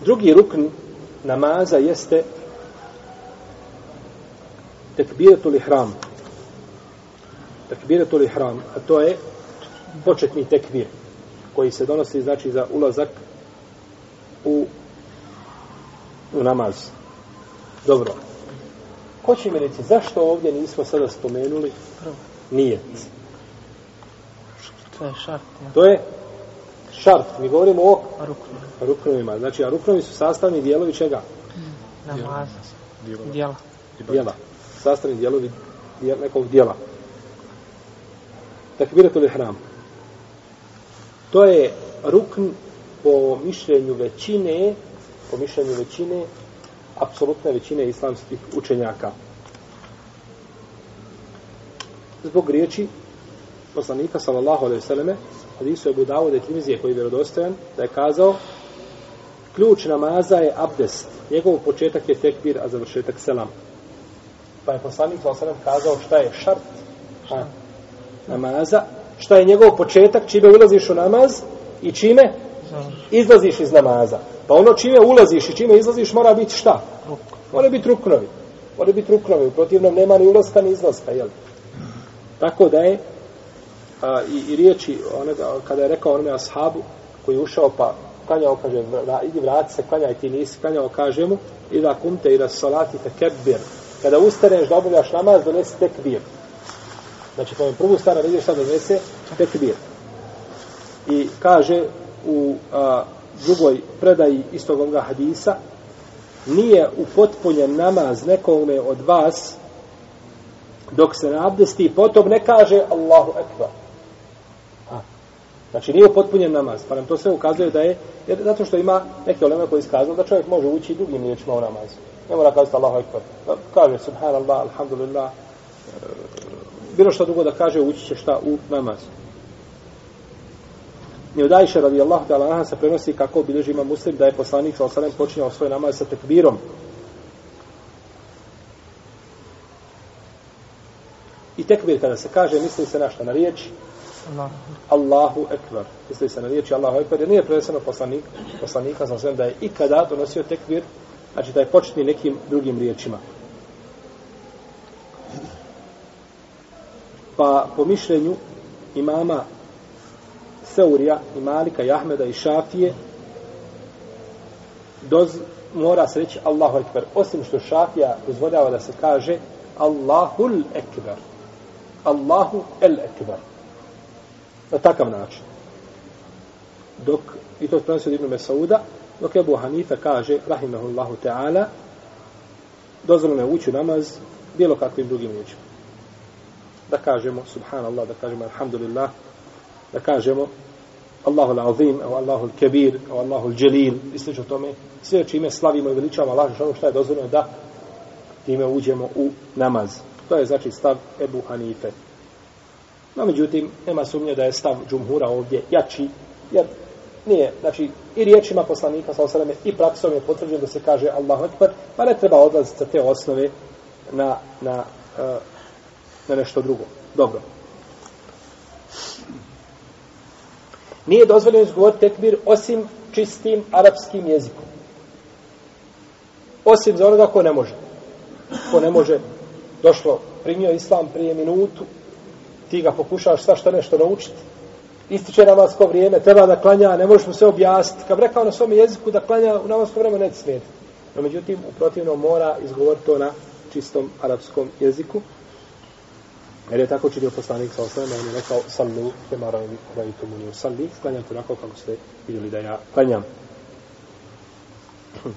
Drugi rukn namaza jeste tekbiratul ihram. Tekbiratul ihram, a to je početni tekbir koji se donosi znači za ulazak u u namaz. Dobro. Ko će mi reći, zašto ovdje nismo sada spomenuli nijet? To je šart. Ja. To je šart. Mi govorimo o Ruknu. ruknovima. Znači, a ruknovi su sastavni dijelovi čega? Namaz. Dijela. Dijela. Sastavni dijelovi dijel, nekog dijela. Takbiratul ihram. To je rukn po mišljenju većine, po mišljenju većine, apsolutne većine islamskih učenjaka. Zbog riječi poslanika sallallahu alejhi ve selleme hadisu Abu Davud i Tirmizije koji je vjerodostojan da je kazao ključ namaza je abdest. Njegov početak je tekbir, a završetak selam. Pa je poslanik ve sellem kazao šta je šart a, namaza, šta je njegov početak, čime ulaziš u namaz i čime izlaziš iz namaza. Pa ono čime ulaziš i čime izlaziš mora biti šta? Mora biti ruknovi. Mora biti ruknovi. U protivnom nema ni ulaska ni izlaska, jel? Tako da je a, i, i riječi onoga, kada je rekao onome ashabu koji je ušao pa klanjao, kaže, vra, idi vrati se, klanjaj ti nisi, klanjao, kaže mu, i da kumte i da salati te kebir. Kada ustaneš da obavljaš namaz, donesi tekbir. Znači, po prvu stara vidiš šta donese tekbir. I kaže u a, drugoj predaji istog ovoga hadisa, nije upotpunjen namaz nekome od vas dok se ne abdesti i potom ne kaže Allahu ekber. A, Znači nije upotpunjen namaz, pa nam to sve ukazuje da je, jer zato što ima neke oleme koji iskazali da čovjek može ući i drugim riječima u namaz. Ne mora kazati Allahu ekber. Pa kaže subhanallah, alhamdulillah, e, bilo što drugo da kaže ući će šta u namaz. Ni od Ajše radijallahu ta'ala anha se prenosi kako bilježi ima muslim da je poslanik sa osanem počinjao svoj namaz sa tekbirom. I tekbir kada se kaže, misli se na šta? Na riječ Allahu ekber. Misli se na riječi Allahu ekber, jer nije preneseno poslanik, poslanika sa svem da je ikada donosio tekbir, znači da je početni nekim drugim riječima. Pa po mišljenju imama Seurija i Malika i Ahmeda i Šafije doz, mora se reći Allahu Ekber. Osim što Šafija dozvoljava da se kaže Allahul Ekber. Allahu El Ekber. Na takav način. Dok, i to prenosi od Ibn Mesauda, dok Ebu Hanife kaže, rahimahullahu ta'ala, dozvoljeno je ući u namaz bilo kakvim drugim riječima. Da kažemo, subhanallah, da kažemo, alhamdulillah, da kažemo Allahu al-azim, au Allahu al-kabir, au Allahu al-jalil, i slično tome, sve čime slavimo i veličamo Allah, što što je dozvoljeno da time uđemo u namaz. To je znači stav Ebu Hanife. No, međutim, nema sumnje da je stav džumhura ovdje jači, jer nije, znači, i riječima poslanika, sa osaleme, i praksom je potvrđeno da se kaže Allahu Ekber, pa ne treba odlaziti sa te osnove na, na, eh, na nešto drugo. Dobro. Nije dozvoljeno izgovoriti tekbir osim čistim arapskim jezikom. Osim za onoga ko ne može. Ko ne može, došlo, primio islam prije minutu, ti ga pokušaš svašta nešto naučiti, ističe namasko vrijeme, treba da klanja, ne možeš mu sve objasniti. Kad rekao na svom jeziku da klanja u namasko vrijeme, ne smijeti. No, međutim, u protivnom mora izgovoriti to na čistom arapskom jeziku. Jer je tako činio poslanik sa osnovima, on je rekao, sallu, te mara rajitu salli, klanjam onako kako ste vidjeli da ja klanjam.